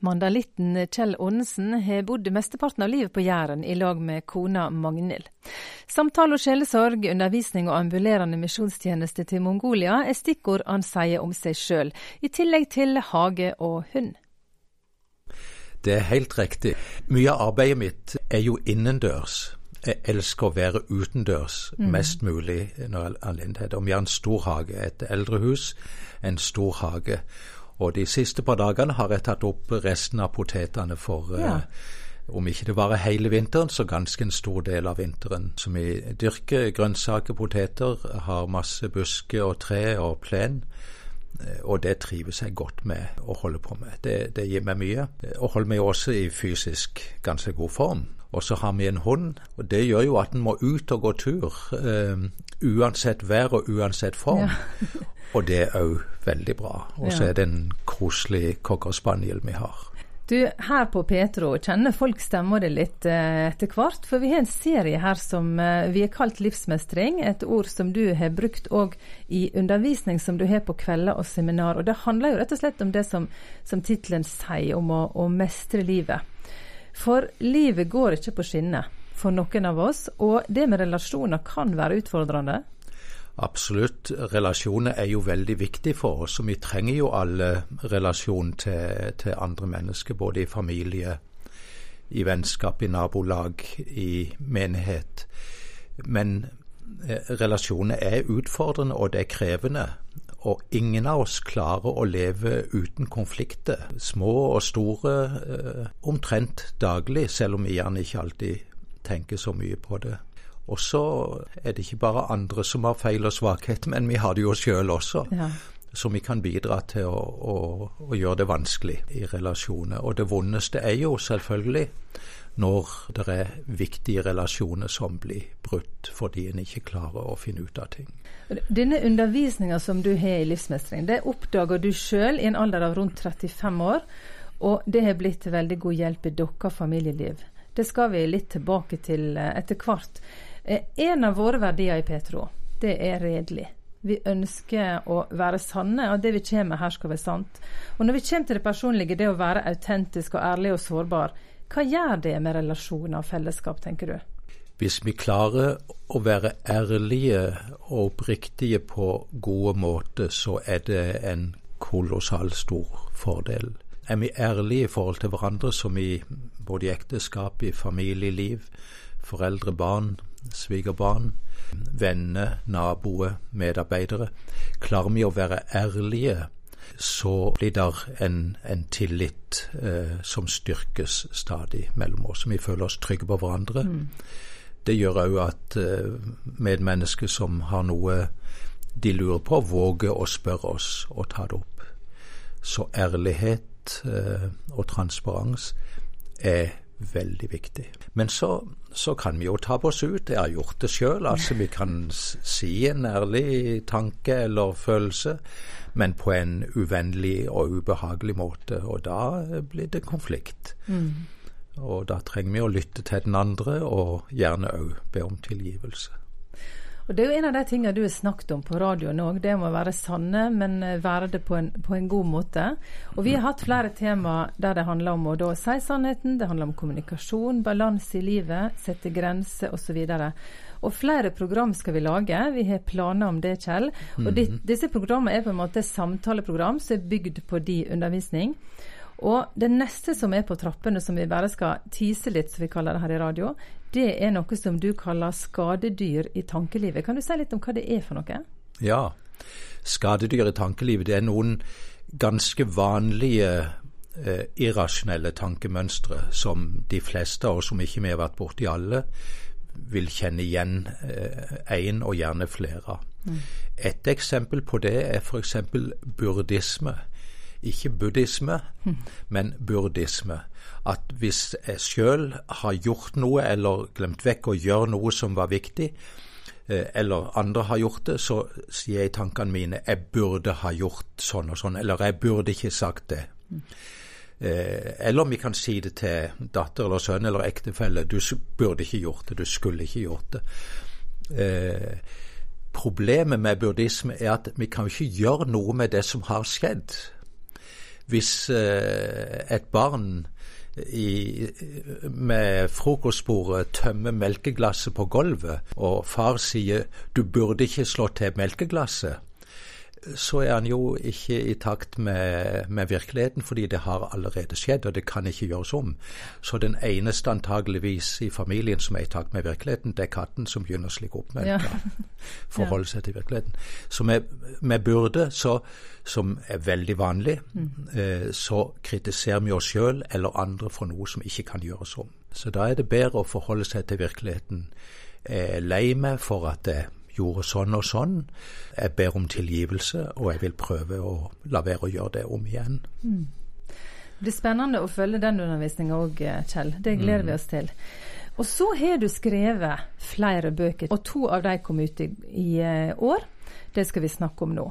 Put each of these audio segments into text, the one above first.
Mandalitten Kjell Aanesen har bodd mesteparten av livet på Jæren i lag med kona Magnhild. Samtale og sjelesorg, undervisning og ambulerende misjonstjeneste til Mongolia er stikkord han sier om seg sjøl, i tillegg til hage og hund. Det er helt riktig. Mye av arbeidet mitt er jo innendørs. Jeg elsker å være utendørs mm. mest mulig når anledning Om jeg har en stor hage, et eldrehus, en stor hage. Og de siste par dagene har jeg tatt opp resten av potetene for ja. uh, om ikke det varer hele vinteren, så ganske en stor del av vinteren. Så vi dyrker grønnsaker, poteter, har masse busker og tre og plen. Eh, og det trives jeg godt med å holde på med. Det, det gir meg mye. Og holder meg også i fysisk ganske god form. Og så har vi en hund, og det gjør jo at en må ut og gå tur. Uh, uansett vær og uansett form. Ja. og det er òg veldig bra. Og så ja. er det en koselig cocker spaniel vi har. Du, her på Petro kjenner folk stemmer det litt eh, etter hvert. For vi har en serie her som eh, vi har kalt livsmestring. Et ord som du har brukt òg i undervisning som du har på kvelder og seminar. Og det handler jo rett og slett om det som, som tittelen sier, om å, å mestre livet. For livet går ikke på skinner for noen av oss, og det med relasjoner kan være utfordrende. Absolutt. Relasjoner er jo veldig viktig for oss, og vi trenger jo alle relasjon til, til andre mennesker, både i familie, i vennskap, i nabolag, i menighet. Men eh, relasjoner er utfordrende, og det er krevende. Og ingen av oss klarer å leve uten konflikter, små og store, eh, omtrent daglig, selv om vi gjerne ikke alltid tenker så mye på det. Og så er det ikke bare andre som har feil og svakhet, men vi har det jo sjøl også. Ja. Som vi kan bidra til å, å, å, gjøre det vanskelig i relasjoner. Og det vondeste er jo selvfølgelig når det er viktige relasjoner som blir brutt fordi en ikke klarer å finne ut av ting. Denne undervisninga som du har i livsmestring, det oppdager du sjøl i en alder av rundt 35 år. Og det har blitt veldig god hjelp i deres familieliv. Det skal vi litt tilbake til eh, etter hvert. Eh, en av våre verdier i Petro, det er redelig. Vi ønsker å være sanne, og det vi kommer med her skal være sant. Og når vi kommer til det personlige, det å være autentisk og ærlig og sårbar, hva gjør det med relasjoner og fellesskap, tenker du? Hvis vi klarer å være ærlige og oppriktige på gode måter, så er det en kolossalt stor fordel. Er vi ærlige i forhold til hverandre, som i både i ekteskap, i familieliv, foreldre, barn, svigerbarn, venner, naboer, medarbeidere, klarer vi å være ærlige så blir det en, en tillit eh, som styrkes stadig mellom oss. Vi føler oss trygge på hverandre. Mm. Det gjør òg at eh, medmennesker som har noe de lurer på, våger å spørre oss og ta det opp. Så ærlighet eh, og transparens er veldig viktig. Men så, så, kan vi jo ta på oss ut. Jeg har gjort det sjøl. Altså, vi kan si en ærlig tanke eller følelse men på en uvennlig og ubehagelig måte. Og da blir det konflikt. Mm. Og da trenger vi å lytte til den andre, og gjerne òg be om tilgivelse. Og Det er jo en av de tingene du har snakket om på radioen òg, det om å være sanne, men være det på en, på en, god måte. Og Vi har hatt flere tema der det handler om å da si sannheten, det handler om kommunikasjon, balanse i livet, sette grenser osv. Og flere program skal vi lage. Vi har planer om det, Kjell. Og de, mhm. disse programmene er på en måte samtaleprogram som er bygd på de undervisning. Og det neste som er på trappene, som vi bare skal tise litt, som vi kaller det her i radio, det er noe som du kaller skadedyr i tankelivet. Kan du si litt om hva det er for noe? Ja, skadedyr i tankelivet det er noen ganske vanlige eh, irrasjonelle tankemønstre som de fleste av oss, som ikke vi har vært borti alle, vil kjenne igjen én, eh, og gjerne flere. Mm. Et eksempel på det er f.eks. burdisme. Ikke buddhisme, men burdisme. At hvis jeg sjøl har gjort noe eller glemt vekk å gjøre noe som var viktig, eh, eller andre har gjort det, så sier jeg i tankene mine jeg burde ha gjort sånn og sånn, eller jeg burde ikke sagt det. Eh, eller om vi kan si det til datter eller sønn eller ektefelle. Du burde ikke gjort det, du skulle ikke gjort det. Eh, problemet med buddhisme er at vi kan ikke gjøre noe med det som har skjedd. Hvis et barn i, med frokostbordet tømmer melkeglasset på gulvet, og far sier 'du burde ikke slå til melkeglasset', så er han jo ikke i takt med, med, virkeligheten, fordi det har allerede skjedd, og det kan ikke gjøres om. Så den eneste antageligvis i familien som er i takt med virkeligheten, det er katten som begynner å slikke opp med Ja. Forholde seg til virkeligheten. Så vi burde, så, som er veldig vanlig, mm. eh, så kritiserer vi oss sjøl eller andre for noe som ikke kan gjøres om. Så da er det bedre å forholde seg til virkeligheten. Er lei meg for at det gjorde sånn og sånn. Jeg ber om tilgivelse, og jeg vil prøve å la være å gjøre det om igjen. Mm. Det blir spennende å følge den undervisninga òg, Kjell. Det gleder mm. vi oss til. Og så har du skrevet flere bøker, og to av dem kom ut i, i eh, år. Det skal vi snakke om nå.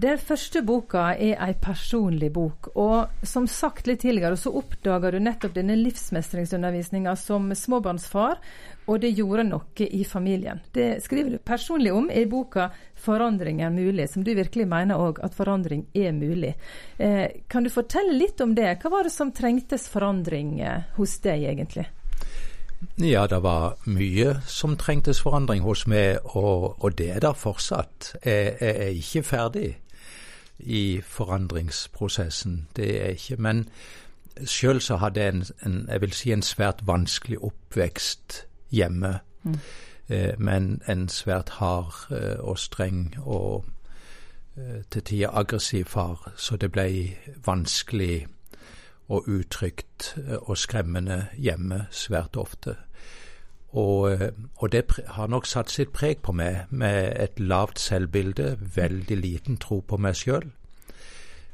Den første boka er ei personlig bok, og som sagt litt tidligere, så oppdaga du nettopp denne livsmestringsundervisninga som småbarnsfar, og det gjorde noe i familien. Det skriver du personlig om i boka 'Forandring er mulig', som du virkelig mener òg at forandring er mulig. Eh, kan du fortelle litt om det? Hva var det som trengtes forandring eh, hos deg, egentlig? Ja, det var mye som trengtes forandring hos meg, og, og det er der fortsatt. Jeg, jeg er ikke ferdig i forandringsprosessen. Det er jeg ikke. Men sjøl så hadde jeg en, en, jeg vil si en svært vanskelig oppvekst hjemme. Mm. Eh, men en svært hard eh, og streng og eh, til tider aggressiv far. Så det ble vanskelig og utrygt eh, og skremmende hjemme svært ofte. Og, eh, og, det har nok satt sitt preg på meg, med et lavt selvbilde, veldig liten tro på meg sjøl,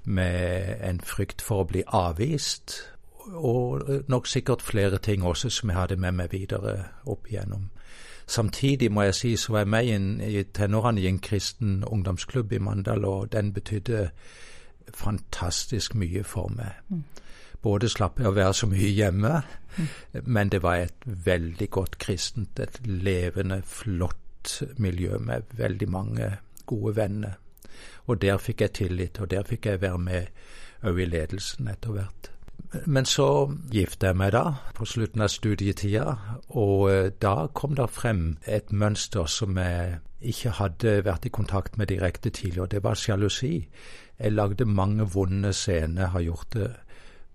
med en frykt for å bli avvist, og nok sikkert flere ting også som jeg hadde med meg videre opp igjennom. Samtidig må jeg si så var jeg med i tenårene i en kristen ungdomsklubb i Mandal, og den betydde fantastisk mye for meg. Mm. Både slapp jeg å være så mye hjemme, mm. men det var et veldig godt kristent, et levende, flott miljø med veldig mange gode venner. Og der fikk jeg tillit, og der fikk jeg være med òg i ledelsen etter hvert. Men så gifta jeg meg da, på slutten av studietida, og eh, da kom det frem et mønster som jeg ikke hadde vært i kontakt med direkte tidligere, og det var sjalusi. Jeg lagde mange vonde scener, har gjort det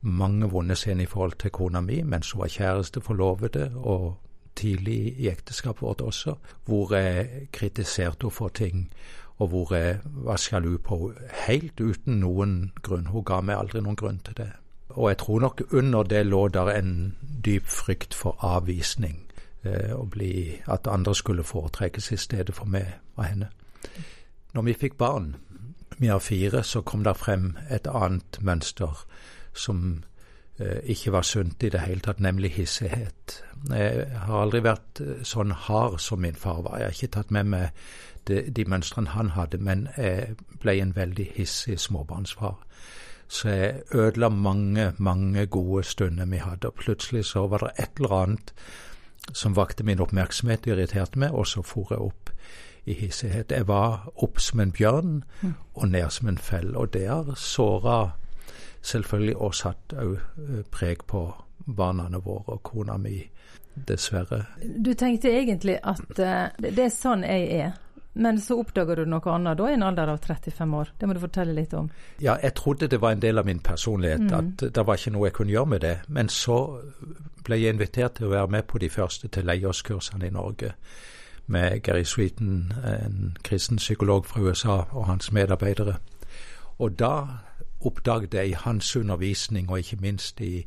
mange vonde scener i forhold til kona mi mens hun var kjæreste, forlovede, og tidlig i ekteskapet vårt også, hvor jeg kritiserte henne for ting, og hvor jeg var sjalu på henne helt uten noen grunn. Hun ga meg aldri noen grunn til det. Og jeg tror nok under det lå der en dyp frykt for avvisning, eh, bli, at andre skulle foretrekkes i stedet for meg og henne. Når vi fikk barn, vi har fire, så kom det frem et annet mønster som eh, ikke var sunt i det hele tatt, nemlig hissighet. Jeg har aldri vært eh, sånn hard som min far var. Jeg har ikke tatt med meg de, de mønstrene han hadde, men jeg ble en veldig hissig småbarnsfar. Så jeg ødela mange, mange gode stunder vi hadde, og plutselig så var det et eller annet som vakte min oppmerksomhet, irriterte meg, og så for jeg opp i hissighet. Jeg var opp som en bjørn mm. og ned som en fell, og det har såra selvfølgelig også satt òg eh, preg på barna våre og kona mi, dessverre. Du tenkte egentlig at uh, det er sånn jeg er. Men så oppdager du noe annet da i en alder av 35 år. Det må du fortelle litt om. Ja, jeg trodde det var en del av min personlighet, mm. at det var ikke noe jeg kunne gjøre med det. Men så ble jeg invitert til å være med på de første til leierskursene i Norge med Gary Sweeten, en kristen psykolog fra USA, og hans medarbeidere. Og da oppdaget jeg i hans undervisning, og ikke minst i,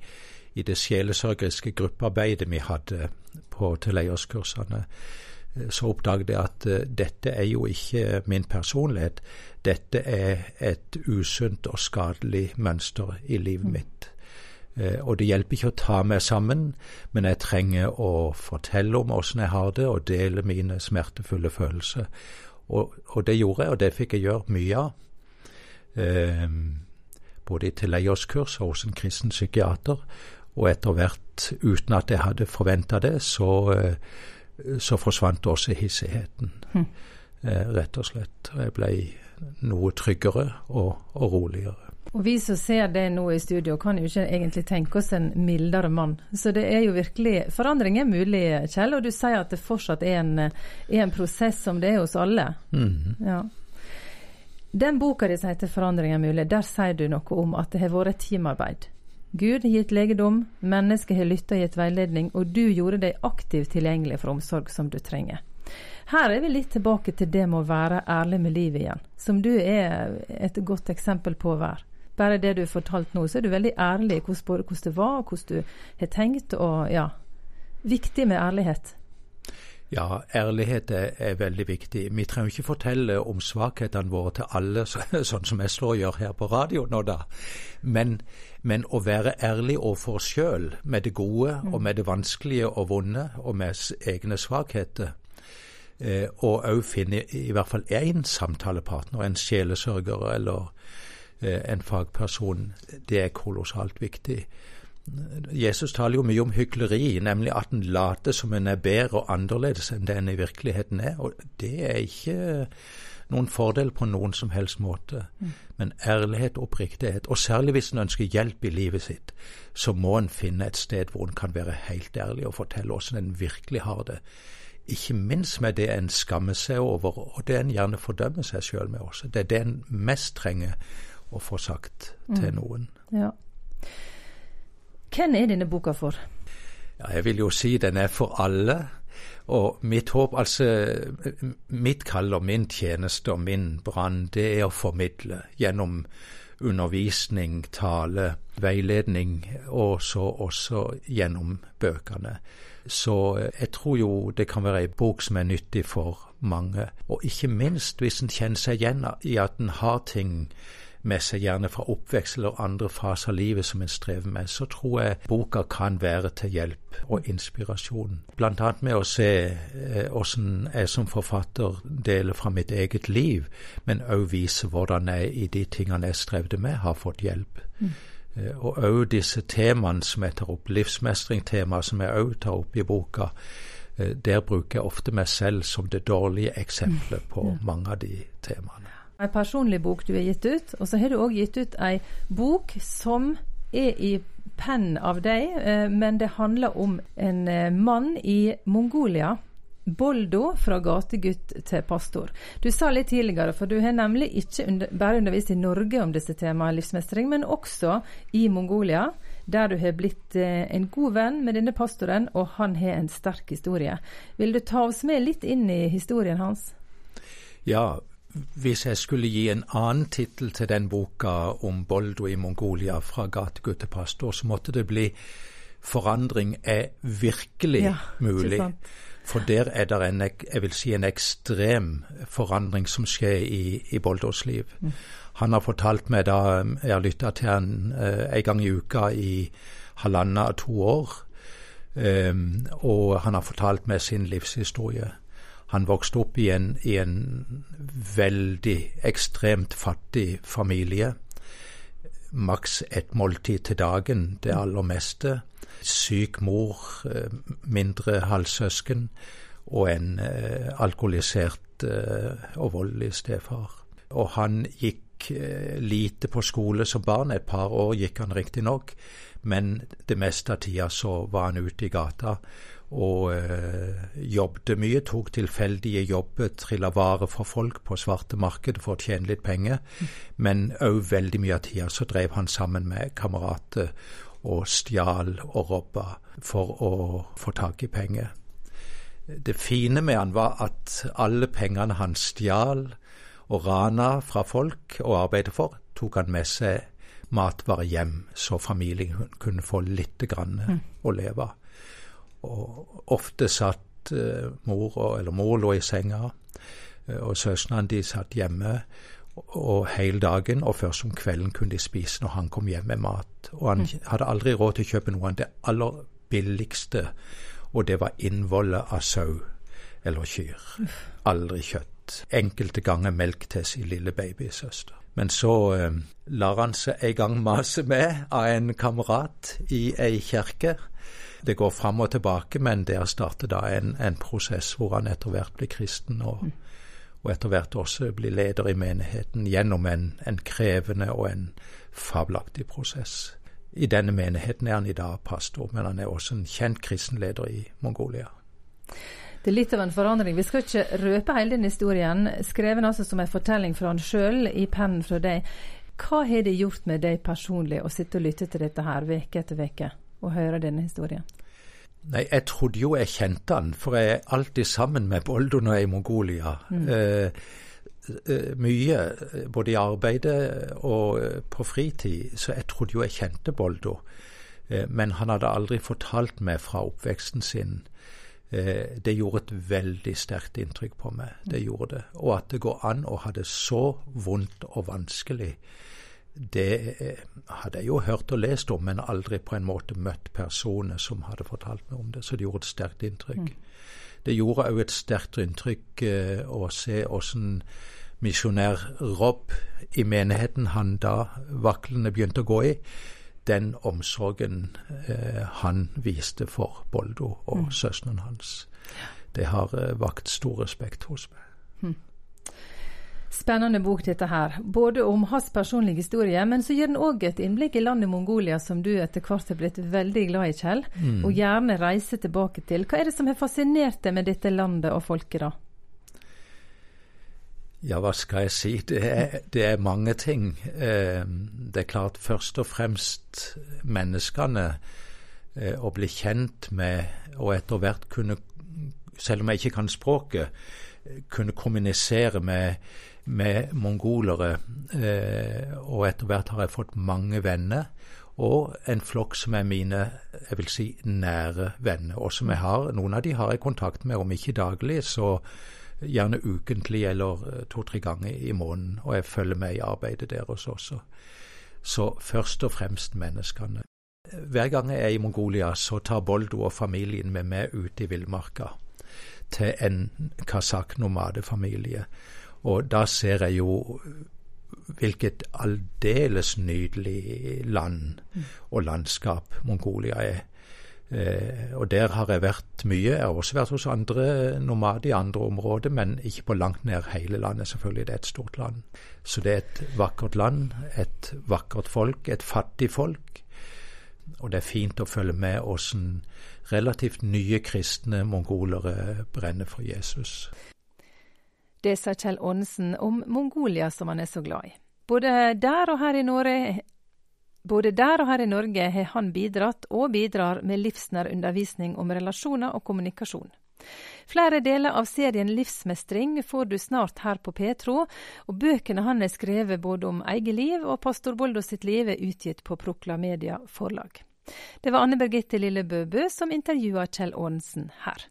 i det sjelesørgeriske gruppearbeidet vi hadde på tilleierskursene, eh, så oppdaget jeg at uh, dette er jo ikke min personlighet. Dette er et usunt og skadelig mønster i livet mitt. Uh, og det hjelper ikke å ta meg sammen, men jeg trenger å fortelle om åssen jeg har det, og dele mine smertefulle følelser. Og, og, det gjorde jeg, og det fikk jeg gjøre mye av. Uh, både i tilleggerskurs hos en kristen psykiater. Og etter hvert, uten at jeg hadde forventa det, så, eh, så, forsvant også hissigheten. Mm. Rett og slett. Jeg ble noe tryggere og, og roligere. Og vi som ser det nå i studio, kan jo ikke egentlig tenke oss en mildere mann. Så det er jo virkelig Forandring er mulig, Kjell, og du sier at det fortsatt er en, er en prosess som det er hos alle. Mm. Ja. Den boka di som heter 'Forandring er mulig', der sier du noe om at det har vært et teamarbeid. Gud har gitt legedom, mennesket har lytta og gitt veiledning, og du gjorde deg aktivt tilgjengelig for omsorg som du trenger. Her er vi litt tilbake til det med å være ærlig med livet igjen, som du er et godt eksempel på å være. Bare det du har fortalt nå, så er du veldig ærlig hvordan, både hvordan det var, hvordan du har tenkt, og ja Viktig med ærlighet. Ja, ærlighet er, er, veldig viktig. Vi trenger ikke fortelle om svakhetene våre til alle, så, sånn som jeg slår og gjør her på radio nå, da. Men, men å være ærlig overfor oss sjøl med det gode mm. og med det vanskelige og vonde, og med egne svakheter. Eh, og òg finne i hvert fall én samtalepartner, en sjelesørger eller eh, en fagperson. Det er kolossalt viktig. Jesus taler jo mye om hykleri, nemlig at en later som en er bedre og annerledes enn det en i virkeligheten er. Og det er ikke noen fordel på noen som helst måte. Mm. Men ærlighet og oppriktighet, og særlig hvis en ønsker hjelp i livet sitt, så må en finne et sted hvor en kan være helt ærlig og fortelle hvordan en virkelig har det. Ikke minst med det en skammer seg over, og det en gjerne fordømmer seg sjøl med også. Det er det en mest trenger å få sagt til mm. noen. Ja. Hvem er denne boka for? Ja, jeg vil jo si den er for alle. Og mitt håp, altså Mitt kall og min tjeneste og min brann, det er å formidle gjennom undervisning, tale, veiledning, og så også gjennom bøkene. Så jeg tror jo det kan være ei bok som er nyttig for mange. Og ikke minst hvis en kjenner seg igjen i at en har ting med seg gjerne fra oppvekst eller andre faser av livet som en strever med, så tror jeg boka kan være til hjelp og inspirasjon. Blant annet med å se eh, jeg som forfatter deler fra mitt eget liv, men òg vise hvordan jeg i de tingene jeg strevde med, har fått hjelp. Mm. Eh, og òg disse temaene som jeg tar opp, livsmestringstemaer som jeg òg tar opp i boka, eh, der bruker jeg ofte meg selv som det dårlige eksempelet på mm. mange av de temaene. En personlig bok du har gitt ut, og så har du òg gitt ut ei bok som er i penn av deg, eh, men det handler om en eh, mann i Mongolia. Boldo fra gategutt til pastor. Du sa litt tidligere, for du har nemlig ikke under, bare undervist i Norge om disse temaene livsmestring, men også i Mongolia, der du har blitt eh, en god venn med denne pastoren, og han har en sterk historie. Vil du ta oss med litt inn i historien hans? Ja, hvis jeg skulle gi en annen tittel til den boka om Boldo i Mongolia fra gategutt til pastor, så måtte det bli 'Forandring er virkelig ja, mulig'. For der er det en, jeg vil si en ekstrem forandring som skjer i, i Boldos liv. Mm. Han har fortalt meg da jeg har lytta til han eh, en gang i uka i halvannet av to år, um, og han har fortalt meg sin livshistorie. Han vokste opp i en, i en veldig ekstremt fattig familie. Maks ett måltid til dagen, det aller meste. Syk mor, eh, mindre halvsøsken og en eh, alkoholisert eh, og voldelig stefar. Og han gikk lite på skole som barn. Et par år gikk han riktignok, men det meste av tida så var han ute i gata og øh, jobbet mye, tok tilfeldige jobber, trilla varer for folk på svarte markedet for å tjene litt penger. Men òg veldig mye av tida så drev han sammen med kamerater og stjal og robba for å få tak i penger. Det fine med han var at alle pengene han stjal og rana fra folk og arbeidet for, tok han med seg matvarer hjem, så familien kunne få litt grann mm. å leve av. Og ofte satt eh, mor, og, eller mor lå i senga, uh, og søstrene de satt hjemme og hele dagen, og først om kvelden kunne de spise når han kom hjem med mat. Og han mm. hadde aldri råd til å kjøpe noe av det aller billigste, og det var innvollet av sau eller kyr. Aldri kjøtt. Enkelte ganger melk til sin lille babysøster. Men så eh, lar han seg en gang mase med av en kamerat i ei kirke det går fram og tilbake, men der starter da en, en prosess hvor han etter hvert blir kristen, og, mm. og etter hvert også blir leder i menigheten gjennom en, en krevende og en fabelaktig prosess. I denne menigheten er han i dag pastor, men han er også en kjent kristen leder i Mongolia. Det er litt av en forandring. Vi skal ikke røpe hele den historien, skreven altså som en fortelling fra han sjøl i pennen fra deg. Hva har det gjort med deg personlig å sitte og lytte til dette her uke etter veke, og høre denne historien? Nei, jeg trodde jo jeg kjente han, for jeg er alltid sammen med Boldo når jeg er i Mongolia. Mm. Eh, eh mye, både i arbeidet og eh, på fritid, så jeg trodde jo jeg kjente Boldo. Eh, men han hadde aldri fortalt meg fra oppveksten sin. Eh, det gjorde et veldig sterkt inntrykk på meg. Det gjorde det. Og at det går an å ha det så vondt og vanskelig det eh, hadde jeg jo hørt og lest om, men aldri på en måte møtt personer som hadde fortalt meg om det. Så det gjorde et sterkt inntrykk. Mm. Det gjorde òg et sterkt inntrykk eh, å se åssen misjonær Rob i menigheten han da vaklene begynte å gå i, den omsorgen eh, han viste for Boldo og mm. søsteren hans. Det har eh, vakt stor respekt hos meg. Mm. Spennende bok dette her, både om hans personlige historie, men så gir den òg et innblikk i landet Mongolia, som du etter hvert har blitt veldig glad i, Kjell, mm. og gjerne reiser tilbake til. Hva er det som har fascinert deg med dette landet og folket, da? Ja, hva skal jeg si? Det er, det er mange ting. Eh, det er klart først og fremst menneskene. Eh, å bli kjent med, og etter hvert kunne, selv om jeg ikke kan språket, kunne kommunisere med med mongolere. Eh, og etter hvert har jeg fått mange venner. Og en flokk som er mine jeg vil si, nære venner, og som jeg har. Noen av de har jeg kontakt med, om ikke daglig, så gjerne ukentlig eller eh, to-tre ganger i måneden. Og jeg følger med i arbeidet deres også. Så først og fremst menneskene. Hver gang jeg er i Mongolia, så tar Boldo og familien med meg ut i villmarka til en kasakh-nomadefamilie. Og da ser jeg jo hvilket aldeles nydelig land og landskap Mongolia er. Eh, og der har jeg vært mye. Jeg har også vært hos andre nomader i andre områder, men ikke på langt nær hele landet. Selvfølgelig, det er et stort land. Så det er et vakkert land, et vakkert folk, et fattig folk. Og det er fint å følge med åssen relativt nye kristne mongolere brenner for Jesus. Det sa Kjell Aanesen om Mongolia som han er så glad i. Både der og her i Norge både der og her i Norge har han bidratt, og bidrar, med livsnær undervisning om relasjoner og kommunikasjon. Flere deler av serien Livsmestring får du snart her på Petro, og bøkene han har skrevet både om eget liv og pastor Boldo sitt liv, er utgitt på Proklamedia forlag. Det var Anne Birgitte Lillebø Bø som intervjua Kjell Aanesen her.